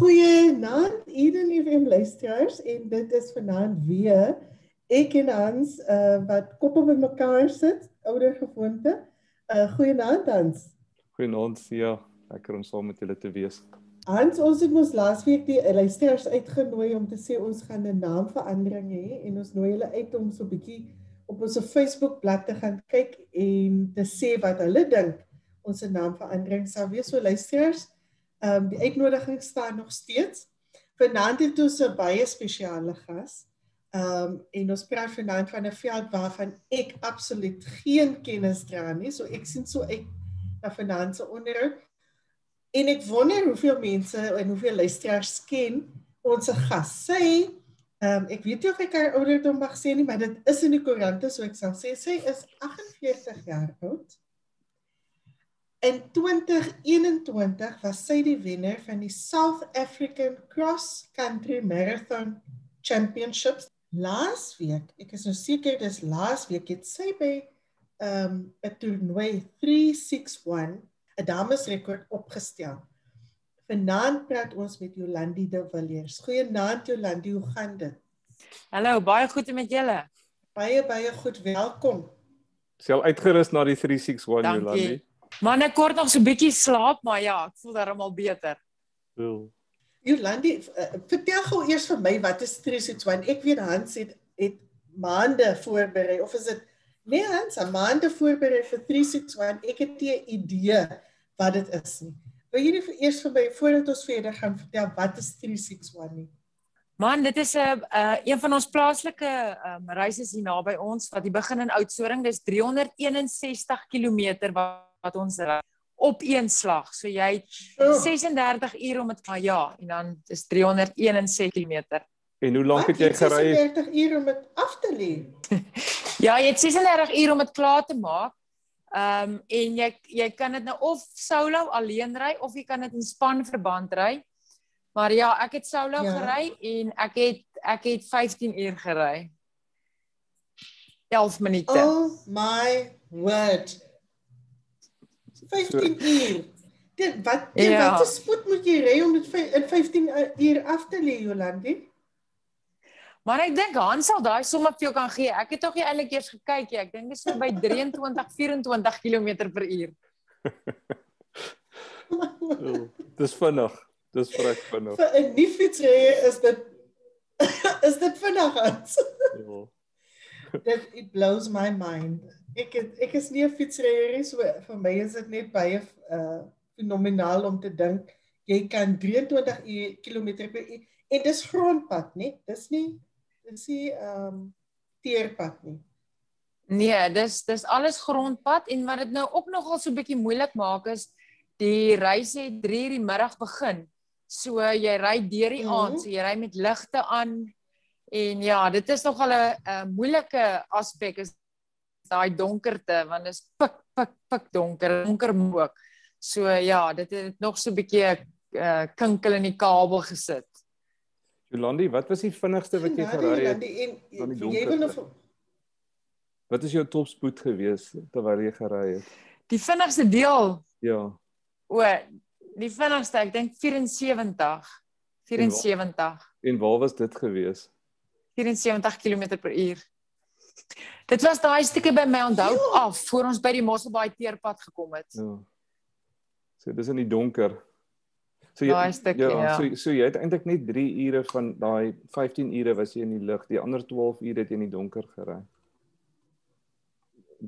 Goeienaand, Eden FM luisteraars en dit is vanaand weer ek en Hans uh wat koppe by mekaar sit, ouer gewoonte. Uh goeienaand Hans. Goeienaand, ja, lekker om saam met julle te wees. Hans, ons het mos laasweek die luisteraars uitgenooi om te sê ons gaan 'n naamverandering hê en ons nooi hulle uit om so 'n bietjie op ons Facebook bladsy te gaan kyk en te sê wat hulle dink ons naamverandering sou wees. So luisteraars, Ehm um, die uitnodiging staan nog steeds. Vanaand het ons 'n baie spesiale gas. Ehm um, en ons praat vanaand van 'n veld waarvan ek absoluut geen kennis dra nie. So ek sien so uit na vanaand se onderhoud. En ek wonder hoeveel mense en hoeveel luisteraars ken ons gas. Sy ehm um, ek weet nie of ek haar ouderdom mag sê nie, maar dit is in die koerante, so ek sal sê sy is 48 jaar oud. In 2021 was sy die wenner van die South African Cross Country Marathon Championships. Laasweek, ek is nou seker dis laasweek het sy by ehm, 'n um, toernooi 361 'n damesrekord opgestel. Vanaand praat ons met Jolandi de Villiers. Goeienaand Jolandi, hoe gaan dit? Hallo, baie goed met julle. Baie baie goed, welkom. Sel uitgerus na die 361 Jolandi. Man, ek kort nog so 'n bietjie slaap, maar ja, ek voel darmal beter. Ja. Jolandi, uh, vertel gou eers vir my wat is Stresuitswan? Ek weet Hans het het maande voorberei of is dit nee Hans, maande voorberei vir Stresuitswan. Ek het nie 'n idee wat dit is nie. Wil jy nie vir eers vir my voordat ons verder gaan vertel wat is Stresuitswan nie? Man, dit is 'n uh, uh, een van ons plaaslike um, reise hier naby ons wat die begin in Oudtshoorn, dis 361 km wat wat ons ry op een slag. So jy het 36 uur om dit maar ja, en dan is 361 km. En hoe lank het jy gery? 36 uur om dit af te lê. ja, jy het 36 uur om dit klaar te maak. Ehm um, en jy jy kan dit nou of solo alleen ry of jy kan dit in span verband ry. Maar ja, ek het solo ja. gery en ek het ek het 15 uur gery. 11 minute. Oh my word. 15 uur. Dit wat teen ja. watter spoed moet jy ry om dit in 15 uur af te lê Jolandi? Maar ek dink Hans sal daai sommer vir jou kan gee. Ek het tog nie eintlik eers gekyk nie. Ek dink dit is so by 23 24 km/h. Dis vinnig. Dis vrek vinnig. Vir 'n nuwe fietsryer is dit is dit vinnig Hans. Ja. Dit it blows my mind ek het, ek is nie 'n fietsryer nie, so vir my is dit net baie uh fenomenaal om te dink jy kan 23 km per uur en dis grondpad, né? Dis nie dis nie ehm um, teerpad nie. Nee, dis dis alles grondpad en wat dit nou ook nogal so 'n bietjie moeilik maak is die reis het 3:00 die middag begin. So jy ry deur die aand, mm -hmm. so jy ry met ligte aan en ja, dit is nogal 'n 'n moeilike aspek is daai donkerte want dit is pik pik pik donker, donker ook. So ja, dit het nog so 'n bietjie 'n uh, eh, kinkel in die kabel gesit. Jolandi, wat was die vinnigste wat jy gery het? Jy wil nog Wat is jou topspoed gewees terwyl jy gery het? Die vinnigste deel? Ja. O, die vinnigste, ek dink 74. 74. En waar was dit gewees? 74 km/h. Dit was daai stukkie by my onthou ja. af voor ons by die Mosselbaai teerpad gekom het. Ja. So dis in die donker. So jy daai stukkie ja, ja. So so jy het eintlik net 3 ure van daai 15 ure was jy in die lig. Die ander 12 ure het jy in die donker gery.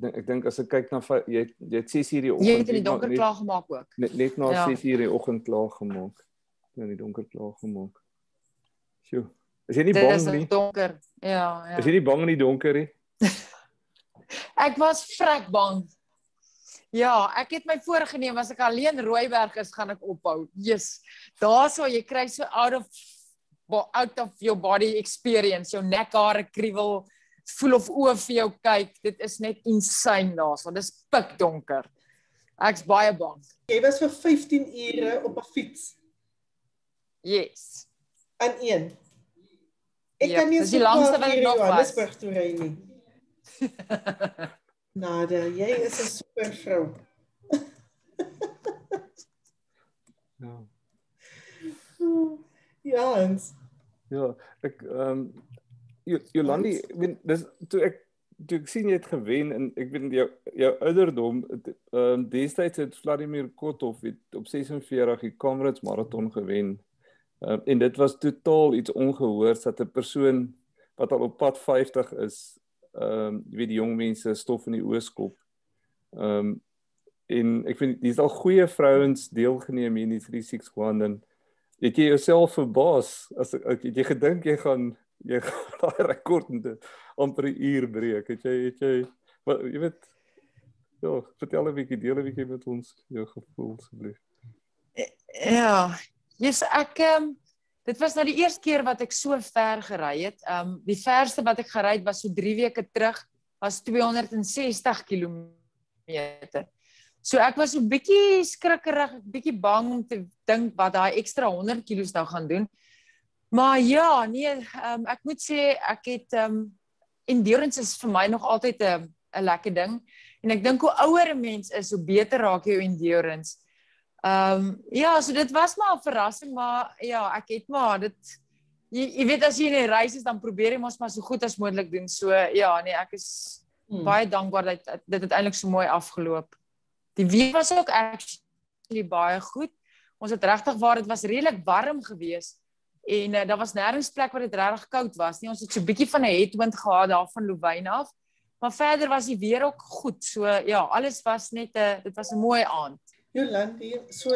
Ek dink as ek kyk na jy jy het 6 uur die oggend. Jy het in die donker klaar gemaak ook. Net net na ja. 6 uur die oggend klaar gemaak. In die donker klaar gemaak. Sjoe. Is jy nie bang nie? Dit is donker. Ja, ja. Is jy nie bang in die donker nie? ek was vrek bang. Ja, ek het my voorgenem as ek alleen Rooiberg is, gaan ek ophou. Jesus. Daarso jy kry so out of out of your body experience, jou nekhare kriewel, voel of oë vir jou kyk. Dit is net insane daarso. Dis pikdonker. Ek's baie bang. Jy was vir 15 ure op 'n fiets. Yes. En een. Ek yep, kan nie so lank ek nog was. Johannesburg toe ry nie. Nade, jy is 'n super vrou. ja. Ja, Hans. Ja, ek ehm um, Jolandi, ek weet dis toe ek toe ek sien jy het gewen en ek weet jou jou ouderdom ehm um, destyds het Vladimir Kotov het op 46 die Comrades marathon gewen. Um, en dit was totaal iets ongehoors dat 'n persoon wat al op pad 50 is, ehm um, jy weet die jong mense stof in die ooskop. Ehm um, en ek vind dis al goeie vrouens deelgeneem in die 361 en het jy jouself verbaas as ek het jy gedink jy gaan jy gaan daai rekord net amper 'n uur breek? Het jy het jy wat jy weet ja vertel 'n bietjie deel 'n bietjie met ons jou gevoel asseblief. Ja jy's ek um, dit was nou die eerste keer wat ek so ver gery het um die verste wat ek gery het was so 3 weke terug was 260 km So ek was so bietjie skrikkerig, bietjie bang om te dink wat daai ekstra 100 kg nou gaan doen. Maar ja, nee, um, ek moet sê ek het um endurance is vir my nog altyd 'n 'n lekker ding en ek dink hoe ouer 'n mens is, hoe beter raak jou endurance. Um ja, so dit was maar 'n verrassing, maar ja, ek het maar dit jy, jy weet as jy in 'n reis is dan probeer jy mos maar so goed as moontlik doen. So ja, nee, ek is hmm. baie dankbaar dat dit uiteindelik so mooi afgeloop. Die weer was ook actually baie goed. Ons het regtig waar dit was redelik warm geweest en uh, daar was nêrens plek waar dit regtig koud was nie. Ons het so 'n bietjie van 'n headwind gehad daar van Louwyn af. Maar verder was die weer ook goed. So ja, alles was net 'n dit was 'n mooi aand. Jolandi, so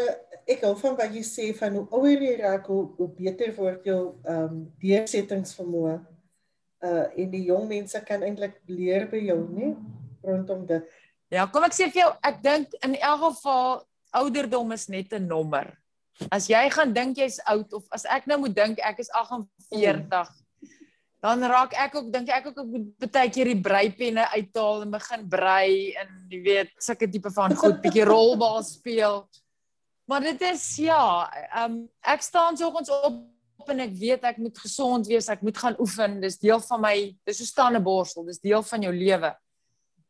ek hou van wat jy sê van hoe ouer jy raak, hoe, hoe beter word jou ehm um, deursettingsvermoë. Uh en die jong mense kan eintlik leer by jou, nê, rondom dit. Ja, kom ek sê vir jou, ek dink in elk geval ouderdom is net 'n nommer. As jy gaan dink jy's oud of as ek nou moet dink ek is 48, dan raak ek ook dink ek ook ek baie keer die breipenne uithaal en begin brei en jy weet, sulke tipe van goed, bietjie rolbal speel. Maar dit is ja, um, ek staan soggens op en ek weet ek moet gesond wees, ek moet gaan oefen, dis deel van my, dis so staan 'n borstel, dis deel van jou lewe.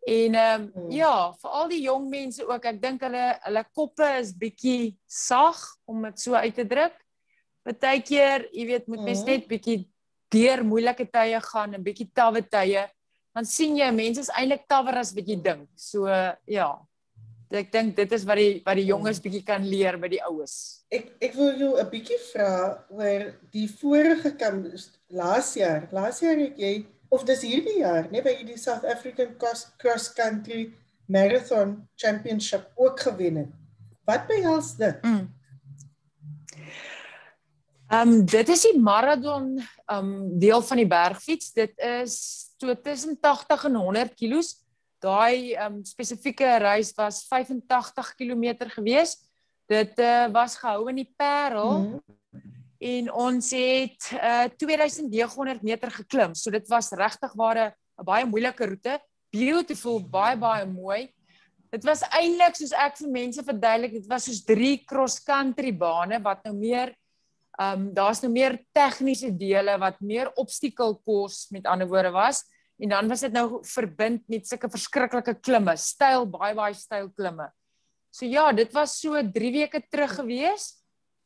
En ehm um, hmm. ja, vir al die jong mense ook, ek dink hulle hulle koppe is bietjie sag om dit so uit te druk. Partykeer, jy weet, moet mens hmm. net bietjie deur moeilike tye gaan en bietjie tawwe tye. Dan sien jy mense is eintlik tawwer as wat jy dink. So ja. Ek dink dit is wat die wat die jonges bietjie kan leer by die oues. Ek ek wil jou 'n bietjie vra oor die vorige kam laas jaar. Laas jaar het jy of dis hierdie jaar, nee, by die South African Cross, Cross Country Marathon Championship ook gewen het. Wat behels dit? Mm. Ehm um, dit is die marathon um, deel van die bergfiets. Dit is so tussen 80 en 100 kg. Daai um, spesifieke reis was 85 km gewees. Dit uh, was gehou in die Parel. Mm en ons het uh, eh, 2900 meter geklim. So dit was regtig ware 'n baie moeilike roete. Beautiful, baie baie mooi. Dit was eintlik soos ek vir mense verduidelik, dit was soos drie cross country bane wat nou meer ehm um, daar's nou meer tegniese dele wat meer obstacle course met ander woorde was en dan was dit nou verbind met sulke verskriklike klimme, styl baie baie styl klimme. So ja, dit was so 3 weke terug gewees.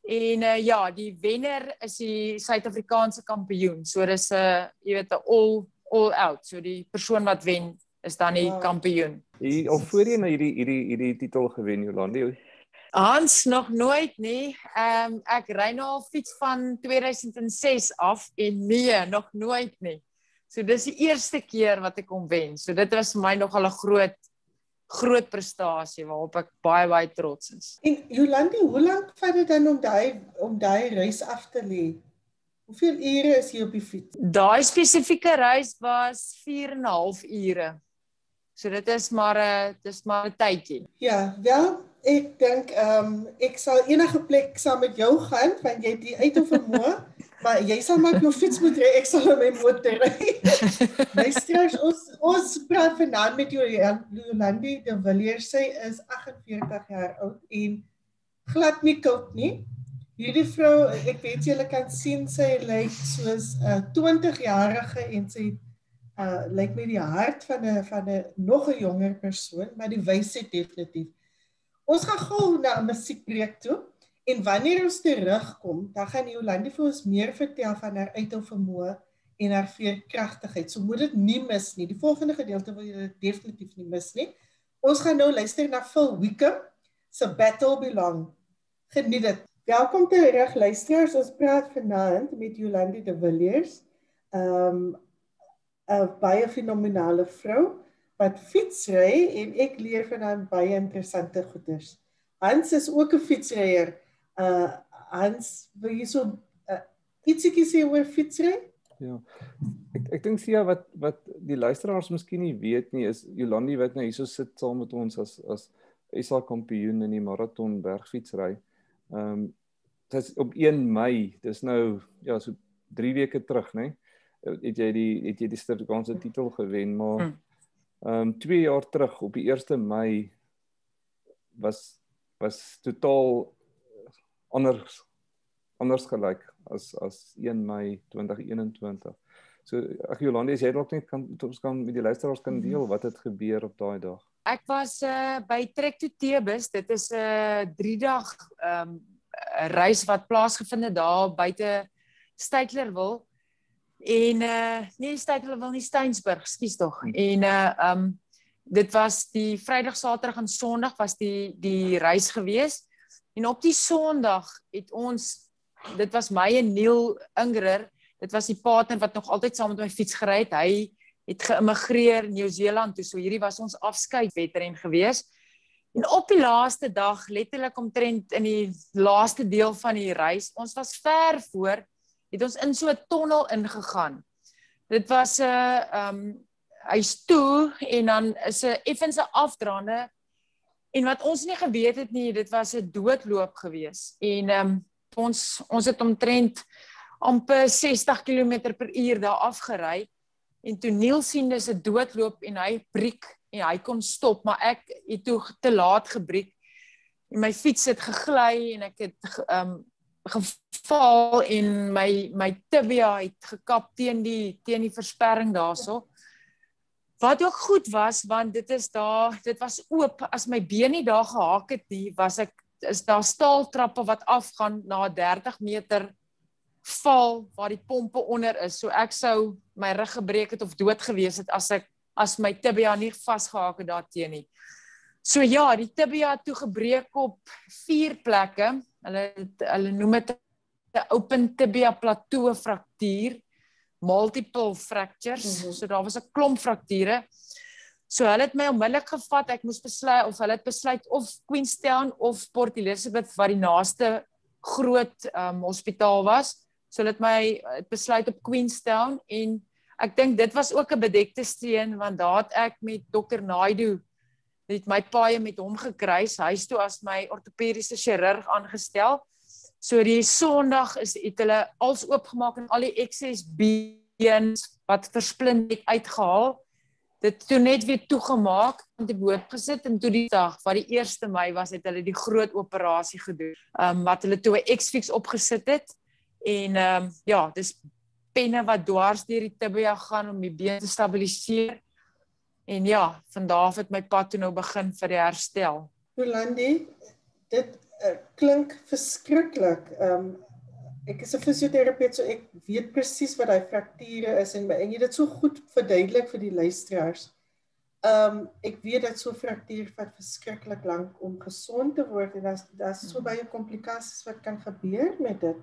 En uh, ja, die wenner is die Suid-Afrikaanse kampioen. So dis 'n uh, jy weet 'n all all out. So die persoon wat wen is dan die kampioen. Hier of voorheen nou hierdie hierdie hierdie titel gewen Jolandi. Hans nog nooit nie. Ehm um, ek ry nou al fiets van 2006 af en nee, nog nooit nie. So dis die eerste keer wat ek hom wen. So dit was vir my nogal 'n groot groot prestasie waarop ek baie baie trots is. En Jolandi, hoe lank vat dit dan om daai om daai reis af te lê? Hoeveel ure is jy op die fiets? Daai spesifieke reis was 4 en 'n half ure. So dit is maar 'n dis maar 'n tydjie. Ja, wel, ek dink ehm um, ek sal enige plek saam met jou gaan want jy het die uit of vermoë. Maar jy sal maar jou fiets moet ry, ek sal my motor ry. Luister, ons ons praat vanaand met jou Jolandi de Villiers. Sy is 48 jaar oud en glad nie koud nie. Hierdie vrou, ek weet julle kan sien sy lyk soos 'n uh, 20-jarige en sy uh lyk met die hart van 'n van 'n nog 'n jonger persoon, maar die wysheid definitief. Ons gaan gou na 'n musiekbreek toe En wanneer ons terugkom, dan gaan Jolande vir ons meer vertel van haar uithou vermoë en haar veerkragtigheid. So moet dit nie mis nie. Die volgende gedeelte wil jy definitief nie mis nie. Ons gaan nou luister na Phil Wickham se Battle Belong. Geniet dit. Welkom terug luisteraars. Ons praat vanaand met Jolande de Villiers. Um 'n baie fenominale vrou wat fietsry en ek leer van haar baie interessante goeders. Hans is ook 'n fietsryer. Uh Hans, wil jy so uh, ietsie sê oor fietsry? Ja. Ek ek dink sia wat wat die luisteraars miskien nie weet nie is Jolandi wat nou hierso sit saam met ons as as SA kampioen in die maraton bergfietsry. Ehm um, dit is op 1 Mei. Dis nou ja, so 3 weke terug, né? Het jy die het jy die Suid-Afrikaanse titel gewen, maar hm. Ehm um, 2 jaar terug op die 1 Mei was was totaal anders anders gelyk as as 1 Mei 2021. So ag Jolande, jy dalk net kan ons kan met die luisteraars kan deel wat het gebeur op daai dag. Ek was uh, by Trek to Tebus. Dit is 'n uh, 3 dag ehm um, reis wat plaasgevind het daar buite Stytlerwil. En uh nee Stytlerwil nie Steensburg, skuis tog. En uh um, dit was die Vrydag, Saterdag en Sondag was die die reis gewees. En op die Sondag het ons dit was my en Neil Ingrer. Dit was die partner wat nog altyd saam met my fiets gery het. Hy het geïmmigreer Nieu-Seeland toe. So hierdie was ons afskeid wedren gewees. En op die laaste dag, letterlik omtrent in die laaste deel van die reis, ons was ver voor, het ons in so 'n tonnel ingegaan. Dit was 'n uh, ehm um, hy's toe en dan is 'n effense afdraande en wat ons nie geweet het nie, dit was 'n doodloop gewees. En ehm um, ons ons het omtrent amper 60 km per uur daar afgery en toe Neil sien dis 'n doodloop en hy breek en hy kon stop maar ek het toe te laat gebreek en my fiets het gegly en ek het um geval en my my tibia het gekap teen die teen die versperring daarso wat ook goed was want dit is daar dit was oop as my been nie daar gehaak het nie was ek is daar staaltrappe wat afgaan na 30 meter val waar die pompe onder is. So ek sou my rug gebreek het of dood gewees het as ek as my tibia nie vasgehaak het daarteen nie. So ja, die tibia toe gebreek op vier plekke. Hulle hulle noem dit 'n open tibia plateau fraktuur, multiple fractures. Mm -hmm. So daar was 'n klomp frakture. So hulle het my onmiddellik gevat. Ek moes besluit of hulle het besluit of Queenstown of Port Elizabeth wat die naaste groot um, hospitaal was. So hulle het my het besluit op Queenstown en ek dink dit was ook 'n bedekte steen want daar het ek met Dr Naidu het my paie met hom gekruis. Hy's toe as my ortopediese chirurg aangestel. So die Sondag is het hulle als oopgemaak en al die ekses beens wat versplint het uitgehaal dit toe net weer toegemaak en die boot gesit en toe die dag wat die 1 Mei was het hulle die groot operasie gedoen. Ehm um, wat hulle toe 'n X-fix opgesit het en ehm um, ja, dis penne wat dwars deur die tibia gaan om die been te stabiliseer. En ja, van daar af het my pad toe nou begin vir die herstel. Rolandi, dit uh, klink verskriklik. Ehm um, ek is 'n fisioterapeut so ek weet presies wat daai frakture is en en jy dit so goed verduidelik vir die luisteraars. Ehm um, ek weet dat so fraktuur vat verskriklik lank om gesond te word en daar's daar's so baie komplikasies wat kan gebeur met dit.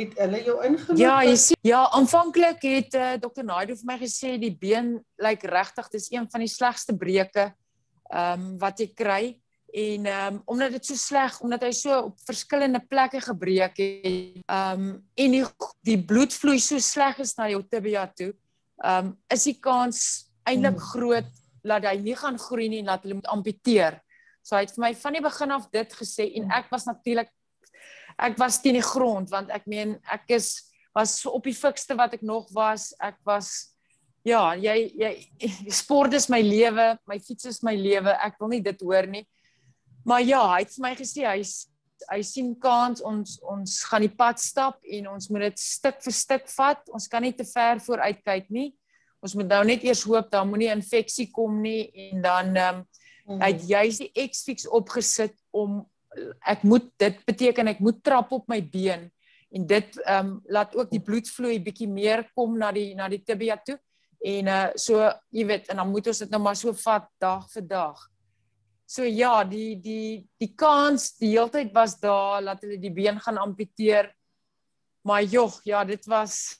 Het hulle jou ingeloop? Ja, jy sien, ja, aanvanklik het uh, eh, Dr. Naidu vir my gesê die been lyk regtig dis een van die slegste breuke ehm um, wat jy kry en ehm um, omdat dit so sleg omdat hy so op verskillende plekke gebreek het ehm um, en die die bloedvloei so sleg is na jou tibia toe ehm um, is die kans eintlik hmm. groot dat hy nie gaan groei nie en dat hulle moet amputeer. So hy het vir my van die begin af dit gesê en hmm. ek was natuurlik ek was teen die grond want ek meen ek is was op die fikste wat ek nog was. Ek was ja, jy jy sport is my lewe, my fiets is my lewe. Ek wil nie dit hoor nie. Maar ja, hy het vir my gesê hy hy sien kans ons ons gaan die pad stap en ons moet dit stuk vir stuk vat. Ons kan nie te ver vooruit kyk nie. Ons moet nou net eers hoop daar moenie infeksie kom nie en dan ehm um, hy het juis die X-fix opgesit om ek moet dit beteken ek moet trap op my been en dit ehm um, laat ook die bloedvloei bietjie meer kom na die na die tibia toe en uh so jy weet en dan moet ons dit nou maar so vat dag vir dag. So ja, die die die kans die heeltyd was daar dat hulle die been gaan amputeer. Maar jog, ja, dit was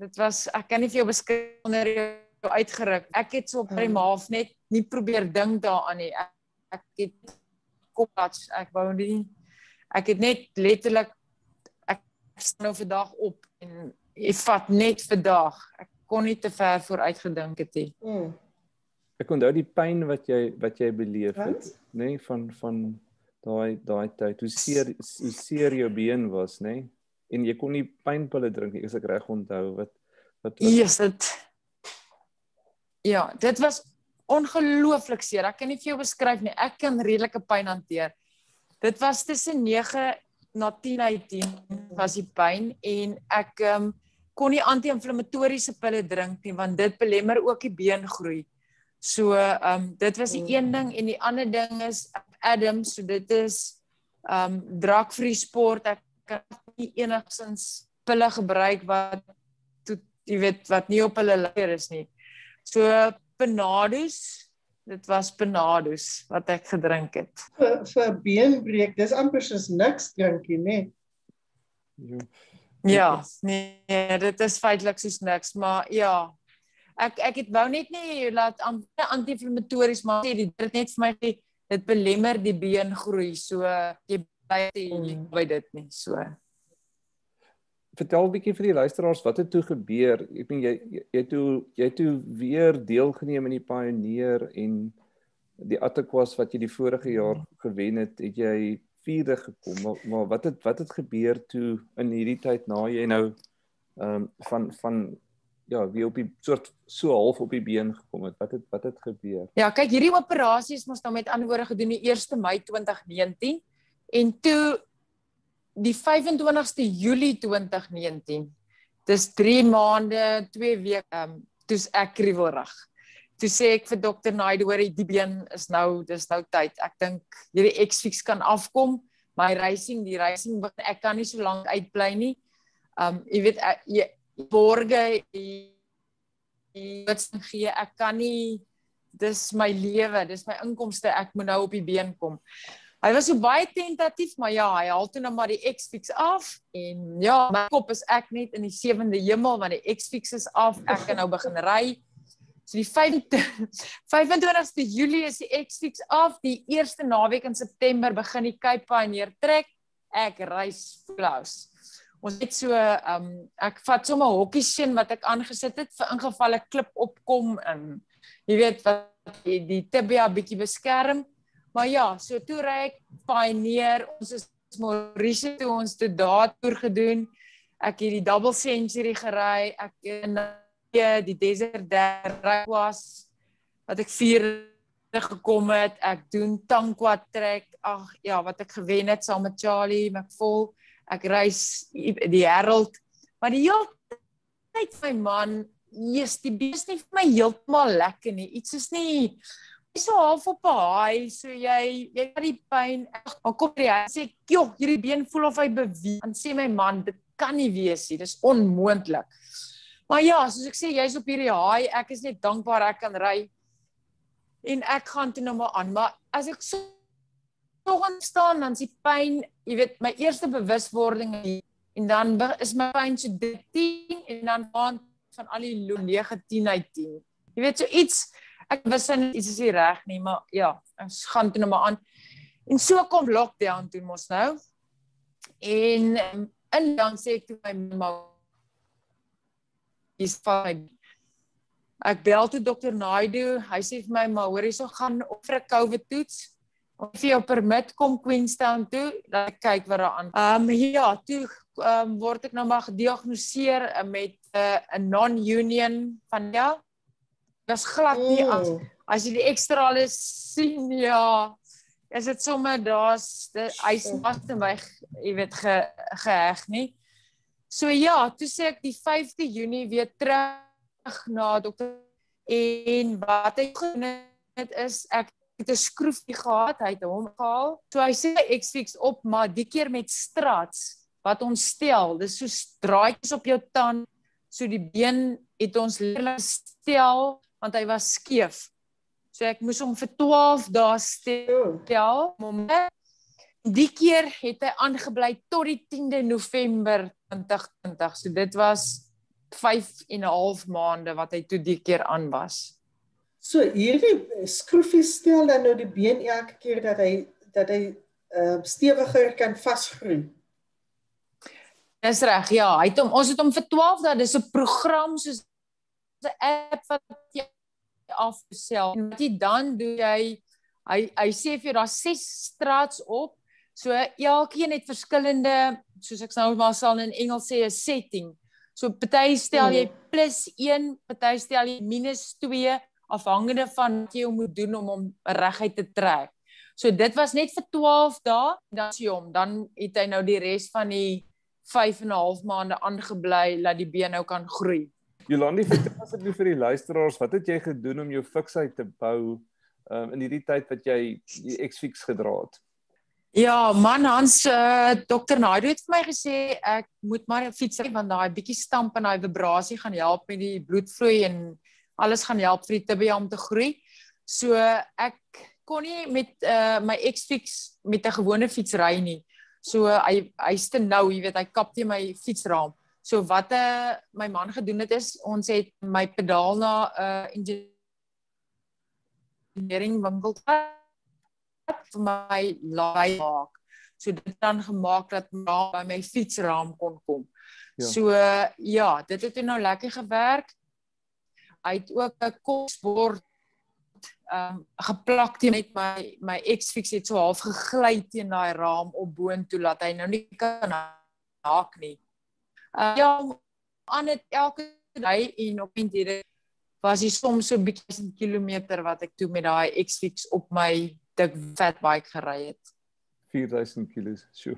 dit was ek kan nie vir jou beskryf onder jou uitgeruk. Ek het so op my half net nie probeer dink daaraan nie. Ek, ek het kopats, ek wou nie ek het net letterlik nou vandag op en ek vat net vandag. Ek kon nie te ver vooruit gedink het nie. Mm. Ek onthou die pyn wat jy wat jy beleef het, nê, nee, van van daai daai tyd. Hoe seer hoe seer jou been was, nê? Nee? En jy kon nie pynpille drink nie, as ek reg onthou wat wat was Yes, dit Ja, dit was ongelooflik seer. Ek kan nie vir jou beskryf nie. Ek kan redelike pyn hanteer. Dit was tussen 9 na 10 uit 10 was die pyn en ek um, kon nie anti-inflammatoriese pille drink nie want dit belemmer ook die beengroei. So ehm um, dit was die een ding en die ander ding is Adam, so dit is ehm um, drakvry sport. Ek kan nie enigsins pille gebruik wat toe jy weet wat nie op hulle leer is nie. So Panados dit was Panados wat ek gedrink het. Vir vir beenbreek, dis amper soos niks drinkie, né? Nee? Ja, nee, dit is feitelik soos niks, maar ja. Ek ek het wou net nie laat anti-inflammatories maar sê dit net vir my dit belemmer die been groei. So jy bly by dit nie. So vertel 'n bietjie vir die luisteraars wat het toe gebeur? Ek meen jy jy toe jy toe weer deelgeneem in die Pioneer en die Atterquas wat jy die vorige jaar gewen het, het jy vierde gekom. Maar, maar wat het wat het gebeur toe in hierdie tyd na jy nou ehm um, van van ja, wie op die soort so half op die been gekom het. Wat het wat het gebeur? Ja, kyk, hierdie operasie is mos nou met antwoorde gedoen die 1 Mei 2019 en toe die 25ste Julie 2019. Dis 3 maande, 2 weke, ehm um, toe's ek kriewelrig. Toe sê ek vir dokter Naide hoor die been is nou, dis nou tyd. Ek dink hierdie X-fix kan afkom. My racing, die racing ek kan nie so lank uitbly nie. Um jy weet ek, jy borge wat gee ek kan nie dis my lewe, dis my inkomste, ek moet nou op die been kom. Hy was so baie tentatief, maar ja, hy haal toe nou maar die X-fix af en ja, my kop is ek net in die sewende hemel want die X-fix is af. Ek kan nou begin ry. So die 25ste Julie is die X-fix af. Die eerste naweek in September begin die Cape Pioneer trek. Ek reis flous. Ons het so um ek vat sommer 'n hokkie seën wat ek aangesit het vir ingeval 'n klip opkom en jy weet wat die, die tibia bietjie beskerm. Maar ja, so toe ry ek Pioneer. Ons is Maurice toe ons toe daar toer gedoen. Ek het die double century gery. Ek in die desert daar was wat ek vier gekom het. Ek doen Tankwa trek. Ag ja, wat ek gewen het saam met Charlie McFall. Ek reis die Herald. Maar die hele tyd my man, jy's die bes nie vir my heeltemal lekker nie. Iets is nie so half op 'n haai, so jy jy het die pyn. Dan kom en sê, "Joh, hierdie been voel of hy beweeg." Dan sê my man, "Dit kan nie wees nie. Dis onmoontlik." Maar ja, soos ek sê, jy's op hierdie haai. Ek is net dankbaar ek kan ry. En ek gaan toe nou maar aan, maar as ek so nog aan staan dan sien pyn, jy weet, my eerste bewuswording en dan is my pyn so 13 en dan gaan van al die 9 10 uit 10. Jy weet so iets ek wist net iets is nie reg nie, maar ja, ons gaan toe nou maar aan. En so kom lockdown toe mos nou. En um, in dan sê ek toe my ma is fine. Ek bel toe dokter Naidu, hy sê vir my maar hoor hierso gaan op vir 'n COVID toets. Of jy op permit kom Queenstown toe, dan kyk wat daar aan. Ehm um, ja, toe um, word ek nou maar gediagnoseer met eh, 'n uh, non-union van ja, Dis glad nie as oh. as jy die ekstra alles sien ja. Is dit sommer daar's hy's vas in my jy weet ge, geheg nie. So ja, toe sê ek die 5de Junie weer terug na dokter en wat ek gedoen het is ek het 'n skroefie gehad, hy het hom gehaal. So hy sê X-fix op, maar die keer met strats wat ons stel. Dis so draadjies op jou tand. So die been het ons leer stel want hy was skeef. So ek moes hom vir 12 dae stel. Moment. Die keer het hy aangebly tot die 10de November 2020. So dit was 5 en 'n half maande wat hy toe die keer aan was. So hierdie skroefie stel dan nou die been elke keer dat hy dat hy uh stewiger kan vasgroei. Dis reg. Ja, hy het hom ons het hom vir 12 dae, dis 'n program soos 'n app wat jy afsel. En wat jy dan doen jy hy hy sê vir jou daar's 6 strats op. So elkeen het verskillende soos ek nou maar sal in Engels sê 'n setting. So party stel jy mm. plus 1, party stel jy minus 2 afhangende van wat jy moet doen om hom reguit te trek. So dit was net vir 12 dae, dan sien hom, dan het hy nou die res van die 5 en 'n half maande aangebly dat die been nou kan groei. Jolandi, vertel asseblief vir die luisteraars, wat het jy gedoen om jou fiksheid te bou um, in hierdie tyd wat jy die X-Fix gedra het? Ja, man Hans, uh, dokter Naidu het vir my gesê ek moet maar fiets ry want daai bietjie stamp en daai vibrasie gaan help met die bloedvloei en alles gaan help vir die tibia om te groei. So ek kon nie met uh, my X-Fix met 'n gewone fiets ry nie. So hy hy's te nou, jy weet, hy kap teen my fietsraam. So wat 'n uh, my man gedoen het is ons het my pedaal na 'n uh, engineering winkel vir my laai maak. So dit dan gemaak dat my by my fietsraam kon kom. Ja. So ja, dit het nou lekker gewerk. Hy het ook 'n kosbord ehm um, geplak teen met my my X-fix het so half gegly teen daai raam op boontoe laat hy nou nie kan haak nie. Uh, ja, aan dit elke ry en op eintlik was hy soms so 'n bietjie kilometer wat ek toe met daai X-fix op my dik fat bike gery het. 4000 kg. Sjoe.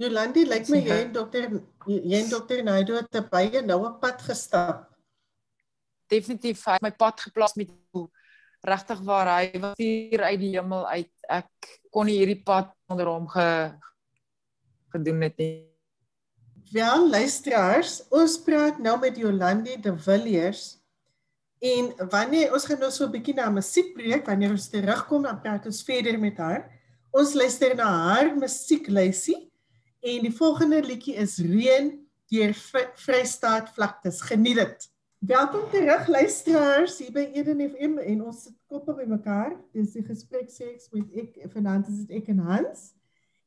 Jolandi, lyk my jy en dokter jy en dokter Naido het te baie nou 'n pad gestap. Definitief hy my pad geplaas met regtig waar hy was hier uit die hemel uit. Ek kon nie hierdie pad onder hom ge gedoen het nie. Wel, luisteraars, ons praat nou met Jolandi de Villiers En wanneer ons gaan nou so 'n bietjie na musiekbreek, wanneer ons terugkom dan praat ons verder met haar. Ons luister na haar musieklysie en die volgende liedjie is Reën deur Vrystaat Vlaktes. Geniet dit. Welkom terug luisteraars hier by Eden FM en ons sit koppe by mekaar. Dis die gesprek seks met ek is dit ek en Hans.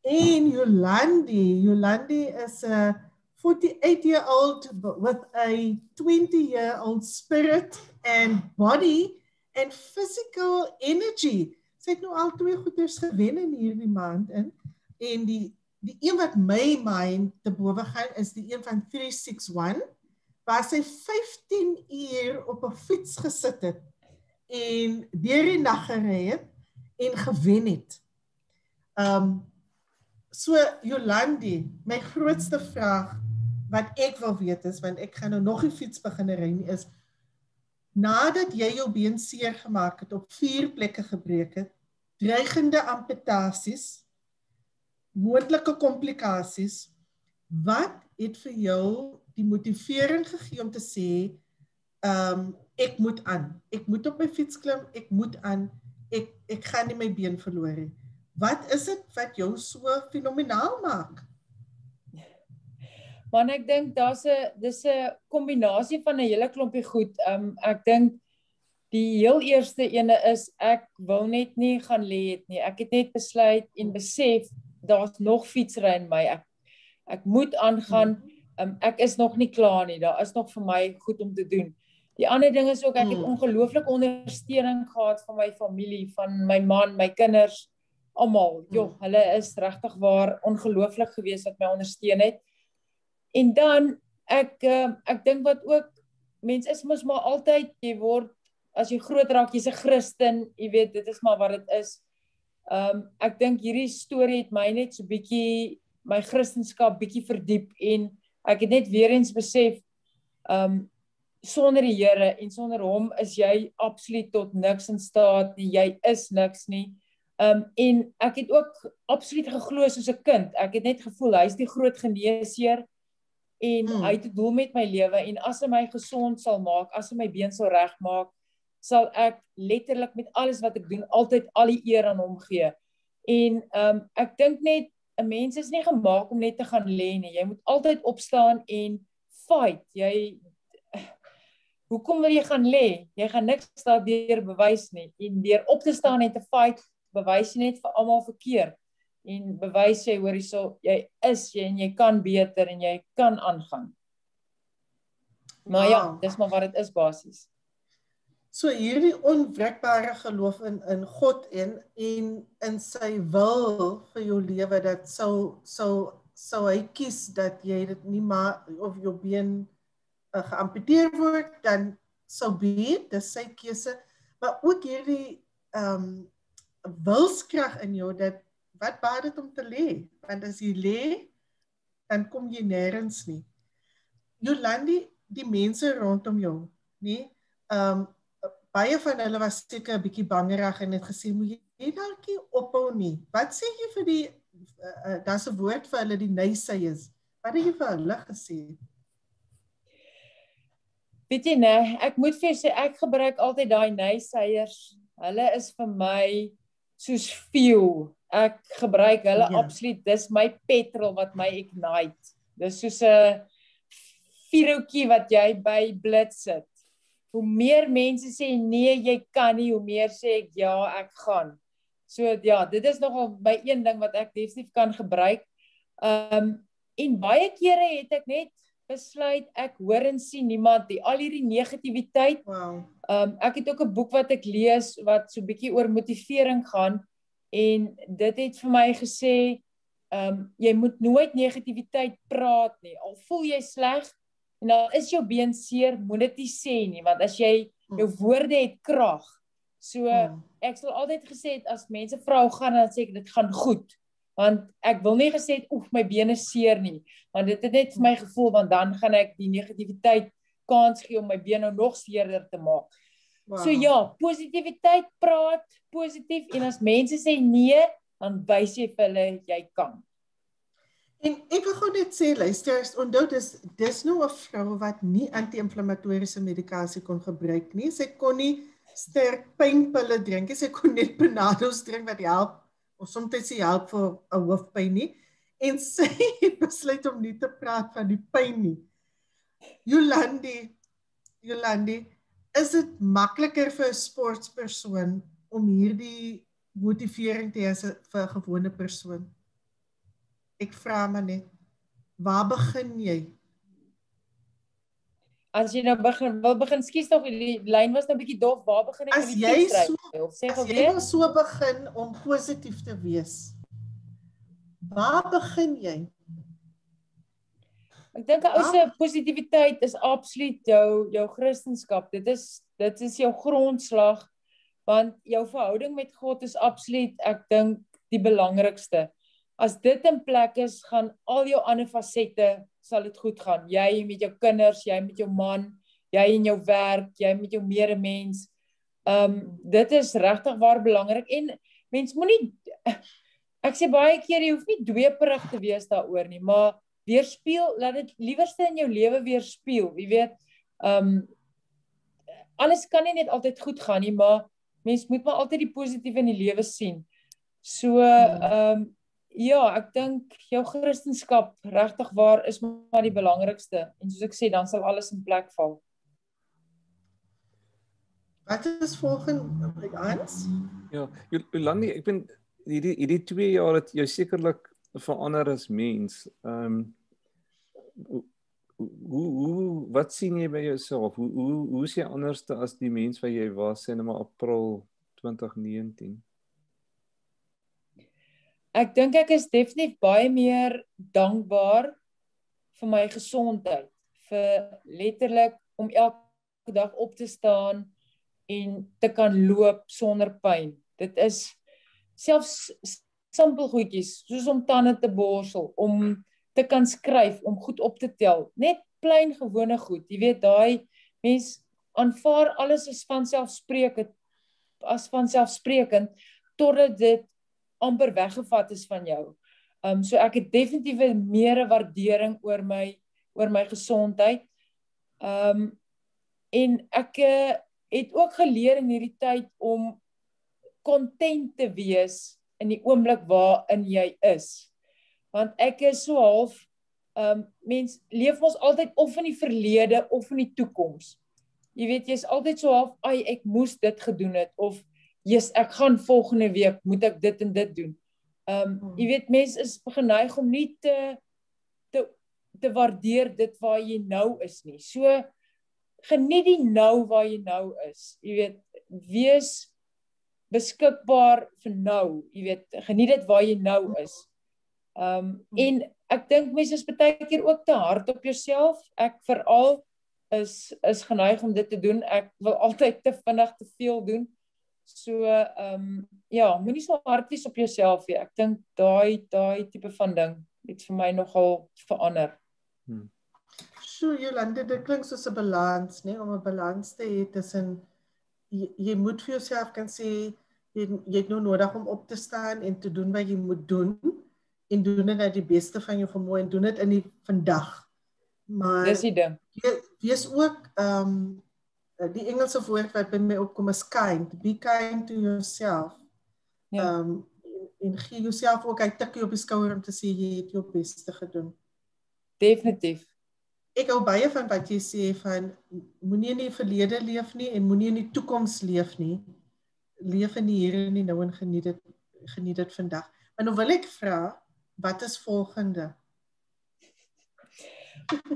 En Jolandi, Jolandi is 'n 48 year old with a 20 year old spirit and body and physical energy. Sy het nou al twee goeders gewen in hierdie maand in en die die een wat my mind te bowe gaan is die een van 361 waar sy 15 uur op 'n fiets gesit het en deur die nag gery het en gewen het. Um so Jolandi, my grootste vraag wat ek wil weet is want ek gaan nou nog 'n fiets begin ry nie is nadat jy jou been seer gemaak het op vier plekke gebreek het dreigende amputasies moontlike komplikasies wat het vir jou die motivering gegee om te sê ehm um, ek moet aan ek moet op my fiets klim ek moet aan ek ek gaan nie my been verloor nie wat is dit wat jou so fenomenaal maak Maar ek dink daar's 'n dis 'n kombinasie van 'n hele klompie goed. Um ek dink die heel eerste ene is ek wil net nie gaan lê het nie. Ek het net besluit en besef daar's nog fietsry in my. Ek ek moet aangaan. Um ek is nog nie klaar nie. Daar is nog vir my goed om te doen. Die ander ding is ook ek het hmm. ongelooflike ondersteuning gehad van my familie, van my man, my kinders, almal. Jo, hmm. hulle is regtig waar ongelooflik geweest wat my ondersteun het. En dan ek uh, ek dink wat ook mense is mos maar altyd jy word as jy groot raak jy's 'n Christen, jy weet dit is maar wat dit is. Ehm um, ek dink hierdie storie het my net so bietjie my Christendom bietjie verdiep en ek het net weer eens besef ehm um, sonder die Here en sonder hom is jy absoluut tot niks in staat nie. Jy is niks nie. Um en ek het ook absoluut geglo soos 'n kind. Ek het net gevoel hy's die groot geneesheer en hmm. hy het 'n doel met my lewe en as hy my gesond sal maak, as hy my been sal regmaak, sal ek letterlik met alles wat ek doen altyd al die eer aan hom gee. En um ek dink net 'n mens is nie gemaak om net te gaan lê nie. Jy moet altyd opstaan en fight. Jy Hoekom wil jy gaan lê? Jy gaan niks daardeur bewys nie. En deur op te staan en te fight, bewys jy net vir almal verkeerd en bewys jy hoor hierso jy is jy en jy kan beter en jy kan aangaan. Maar ja, dis maar wat dit is basies. So hierdie onwrikbare geloof in in God en en in sy wil vir jou lewe dat sou sou sou hy kies dat jy dit nie maar of jou been uh, geamputeer word, dan sou be, dis sy keuse, maar ook hierdie ehm um, wilskrag in jou dat wat baat dit om te lê? Want as jy lê, dan kom jy nêrens nie. Jolandi, die mense rondom jou, nê? Ehm um, baie van hulle was seker 'n bietjie bangerig en het gesê moet jy nie ophou nie. Wat sê jy vir die uh, uh, daar's 'n woord vir hulle die naysayers? Wat het jy vir hulle gesê? Weet jy nee, ek moet vir sê ek gebruik altyd daai naysayers. Hulle is vir my soos fuel. Ek gebruik hulle ja. absoluut. Dis my petrol wat my ignite. Dis soos 'n vuurhoutjie wat jy by blits sit. Hoe meer mense sê nee, jy kan nie, hoe meer sê ek ja, ek gaan. So ja, dit is nogal my een ding wat ek definitief kan gebruik. Um en baie kere het ek net besluit ek hoor en sien niemand die al hierdie negativiteit. Wow. Um ek het ook 'n boek wat ek lees wat so bietjie oor motivering gaan en dit het vir my gesê um jy moet nooit negativiteit praat nie. Al voel jy sleg en al is jou been seer, moet dit nie sê nie want as jy jou hmm. woorde het krag. So hmm. ek sal altyd gesê het as mense vra hoe gaan dan sê ek dit gaan goed want ek wil nie gesê het oef my bene seer nie want dit het net vir my gevoel want dan gaan ek die negativiteit kans gee om my bene nou nog seerder te maak. Wow. So ja, positiwiteit praat positief en as mense sê nee, dan wys jy vir hulle jy kan. En ek wil gou net sê luister, onthou dis dis nou 'n vrou wat nie anti-inflammatoriese medikasie kon gebruik nie. Sy kon nie sterk pynpille drink nie. Sy kon net Panados drink wat help of soms sy help vir 'n hoofpyn nie en sy het besluit om nie te praat van die pyn nie. Jolandi, Jolandi, is dit makliker vir 'n sportpersoon om hierdie motivering te hê vir 'n gewone persoon? Ek vra maar net, waar begin jy? As jy nou begin wil begin skies tog die lyn was nou 'n bietjie dof. Waar begin ek met die fietsry? As jy so, jy wil so begin om positief te wees. Waar begin jy? Ek dink ou se positiwiteit is absoluut jou jou Christendom. Dit is dit is jou grondslag want jou verhouding met God is absoluut ek dink die belangrikste. As dit in plek is, gaan al jou ander fasette sal dit goed gaan. Jy met jou kinders, jy met jou man, jy in jou werk, jy met jou medemens. Um dit is regtig waar belangrik en mens moenie ek sê baie keer jy hoef nie dweeperig te wees daaroor nie, maar weerspieël, laat dit liewerste in jou lewe weerspieël. Jy weet, um alles kan nie net altyd goed gaan nie, maar mens moet maar altyd die positiewe in die lewe sien. So um Ja, ek dink jou Christendom regtig waar is maar die belangrikste en soos ek sê dan sal alles in plek val. Wat is volgende met Hans? Ja, Jolandi, ek ben hierdie hierdie 2 jaar het jou sekerlik verander as mens. Ehm um, hoe hoe wat sien jy by jouself? Hoe hoe hoe is jy anderste as die mens wat jy was in April 2019? Ek dink ek is definitief baie meer dankbaar vir my gesondheid vir letterlik om elke dag op te staan en te kan loop sonder pyn dit is selfs simpel goedjies soos om tande te borsel om te kan skryf om goed op te tel. Net klein gewone goed. Jy weet daai Mens aanvaar alles as vanselfsprekend as vanselfsprekend totdat dit amper weggevat is van jou. Um so ek het definitief meer 'n waardering oor my oor my gesondheid. Um en ek uh, het ook geleer in hierdie tyd om kontent te wees in die oomblik waarin jy is. Want ek is so half ehm um, mens leef ons altyd of in die verlede of in die toekoms. Jy weet jy's altyd so half, "Ag, ek moes dit gedoen het" of "Jesus, ek gaan volgende week moet ek dit en dit doen." Ehm um, jy weet mense is geneig om nie te te te waardeer dit waar jy nou is nie. So geniet die nou waar jy nou is. Jy weet, wees beskikbaar vir nou. Jy weet, geniet dit waar jy nou is. Ehm um, en ek dink mense is baie keer ook te hard op jouself. Ek veral is is geneig om dit te doen. Ek wil altyd te vinnig te veel doen. So ehm um, ja, moenie so hard wees op jouself nie. Ek dink daai daai tipe van ding het vir my nogal verander. Hmm. So Jolande, dit klink soos 'n balans, nê, om 'n balans te hê tussen jy, jy moet vir jouself kan sê jy jy het nou nodig om op te staan en te doen wat jy moet doen en doen dit uit die beste van jou vermoë en doen dit in die vandag. Maar Dis die ding. Wees ook ehm um, die Engelse woord wat by my opkom is kind. Be kind to yourself. Ja. Ehm um, en gee jouself ook 'n tikkie op die skouer om te sê jy het jou beste gedoen. Definitief. Ek hou baie van wat jy sê van moenie in die verlede leef nie en moenie in die toekoms leef nie. Leef in die hier en die nou en geniet dit geniet dit vandag. Maar nou wil ek vra, wat is volgende?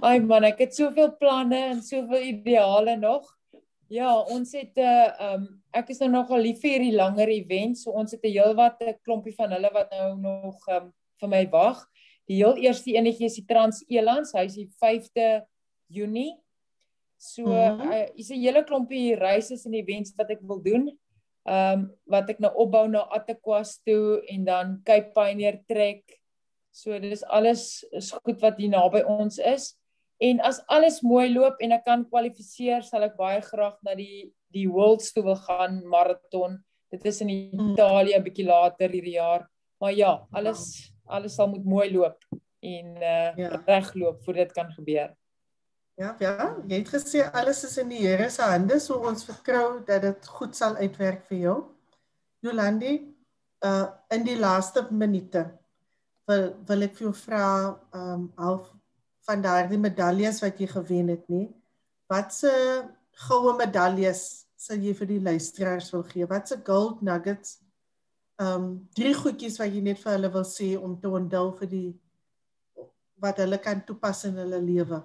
Ai man, ek het soveel planne en soveel ideale nog. Ja, ons het 'n uh, eh, um ek is nou nogal lief vir hierdie langer event, so ons het 'n heelwat 'n klompie van hulle wat nou nog um vir my wag. Die heel eerste enetjie is die Trans-Elands, hy's die 5de Junie. So mm -hmm. uh, is 'n hele klompie reise en events wat ek wil doen. Um wat ek nou opbou na Attequas toe en dan Cape Pioneer Trek. So dis alles is goed wat hier naby ons is. En as alles mooi loop en ek kan kwalifiseer, sal ek baie graag na die die Worlds toe wil gaan maraton. Dit is in mm. Italië 'n bietjie later hierdie jaar. Maar ja, alles alles sal moet mooi loop en uh ja. regloop voordat dit kan gebeur. Ja, ja, jy het gesê alles is in die Here se hande, so ons vertrou dat dit goed sal uitwerk vir jou. Jolandi, uh in die laaste minute wil wil ek vir jou vra um half van daardie medaljes wat jy gewen het nie. Watse goue medaljes sal jy vir die luisteraars wil gee? Watse gold nuggets? Ehm um, drie goedjies wat jy net vir hulle wil sê om te onthou vir die wat hulle kan toepas in hulle lewe.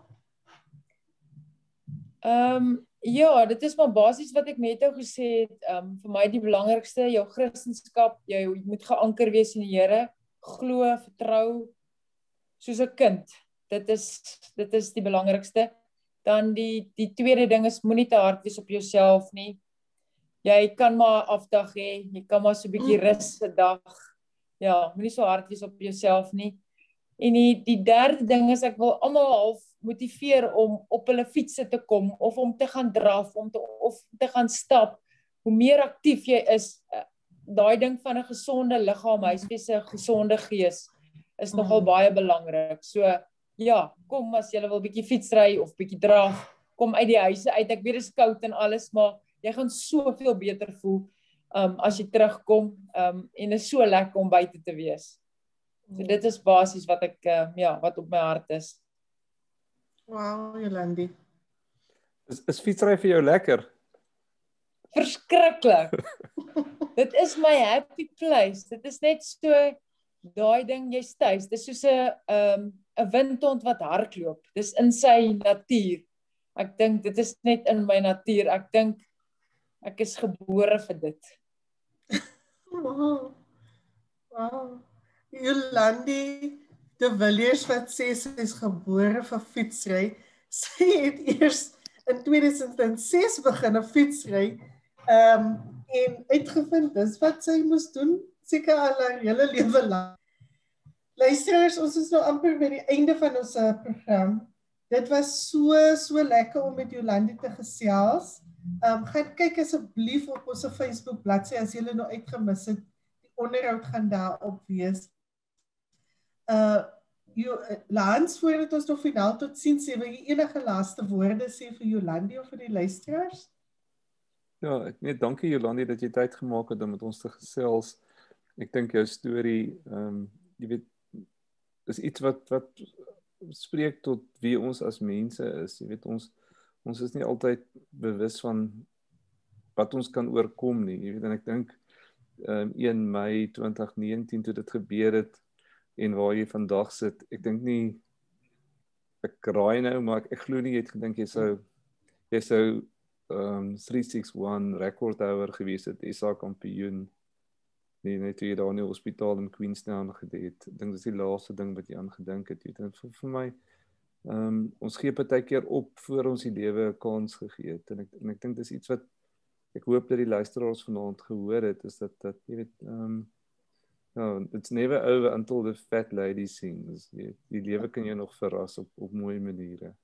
Ehm um, ja, dit is maar basies wat ek net nou gesê het. Ehm um, vir my die belangrikste, jou Christendom, jy moet geanker wees in die Here, glo, vertrou soos 'n kind dit is dit is die belangrikste. Dan die die tweede ding is moenie te hard wees op jouself nie. Jy kan maar afdag hê, jy kan maar so 'n bietjie mm. rus 'n dag. Ja, moenie so hard wees op jouself nie. En die die derde ding is ek wil almal half motiveer om op hulle fietsse te kom of om te gaan draf, om te of te gaan stap. Hoe meer aktief jy is, eh, daai ding van 'n gesonde liggaam, huisves 'n gesonde gees is nogal mm. baie belangrik. So ja, kom as jy wil bietjie fietsry of bietjie draf, kom uit die huise uit. Ek weet dit is koud en alles, maar jy gaan soveel beter voel um as jy terugkom um en is so lekker om buite te wees. So dit is basies wat ek uh, ja, wat op my hart is. Wow, Jolandi. Is is fietsry vir jou lekker? Verskriklik. dit is my happy place. Dit is net so daai ding jy's tuis. Dis soos 'n um 'n windhond wat hardloop. Dis in sy natuur. Ek dink dit is net in my natuur. Ek dink ek is gebore vir dit. Wow. Wow. Jolandi de Villiers wat sê sy is gebore vir fietsry. Sy het eers in 2006 begin 'n fietsry. Ehm um, en uitgevind dis wat sy moes doen seker al haar hele lewe lank. Luisteraars, ons is nou amper by die einde van ons uh, program. Dit was so so lekker om met Jolande te gesels. Ehm um, gaan kyk asseblief op ons Facebook bladsy as jy nou uitgemis het. Die onderhoud gaan daar op wees. Uh Jo Lans voordat ons nog finaal tot sien sê wil jy enige laaste woorde sê vir Jolande of vir die luisteraars? Ja, ek net dankie Jolande dat jy tyd gemaak het om met ons te gesels. Ek dink jou storie ehm um, jy weet is iets wat wat spreek tot wie ons as mense is. Jy weet ons ons is nie altyd bewus van wat ons kan oorkom nie. Jy weet en ek dink ehm um, 1 Mei 2019 toe dit gebeur het en waar jy vandag sit. Ek dink nie ek raai nou maar ek, ek glo nie jy het gedink jy sou jy sou ehm um, 361 rekordhouer gewees het, SA kampioen nee net toe jy daar in die hospitaal in Queenstown gedoen het. Dink dis die laaste ding wat jy aan gedink het. Jy weet vir, vir my ehm um, ons gee baie keer op voor ons die lewe 'n kans gegee het en ek en ek dink dis iets wat ek hoop dat die luisteraars vanaand gehoor het is dat dat jy weet ehm um, no it's never over until the fat lady sings. Jy, die lewe kan jou nog verras op op mooi maniere.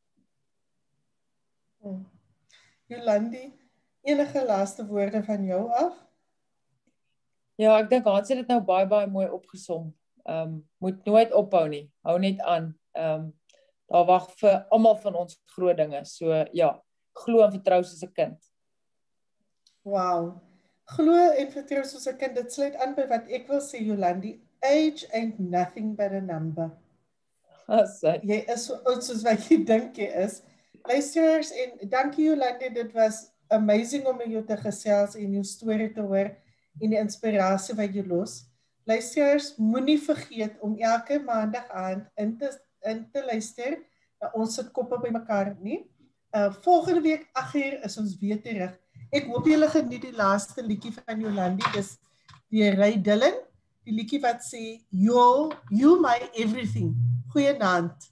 Hmm. Jolandi, enige laaste woorde van jou af? Ja, ek dink Hans het dit nou baie baie mooi opgesom. Ehm um, moet nooit ophou nie. Hou net aan. Ehm um, daar wag vir almal van ons groot dinge. So ja, glo en vertrou soos 'n kind. Wow. Glo en vertrou soos 'n kind. Dit sluit aan by wat ek wil sê Jolandi. Age ain't nothing but a number. Asai. Jy is so oud soos wat jy dink jy is. Luisterers en dankie Jolandi, dit was amazing om met jou te gesels en jou storie te hoor en die inspirasie wat jy los. Luisteraars, moenie vergeet om elke maandag aand in te in te luister. Ons sit koppe bymekaar nie. Uh volgende week 8uur is ons weer terug. Ek hoop julle geniet die laaste liedjie van Jolandi. Dis die Ray Dillon, die liedjie wat sê you you my everything. Goeienaand.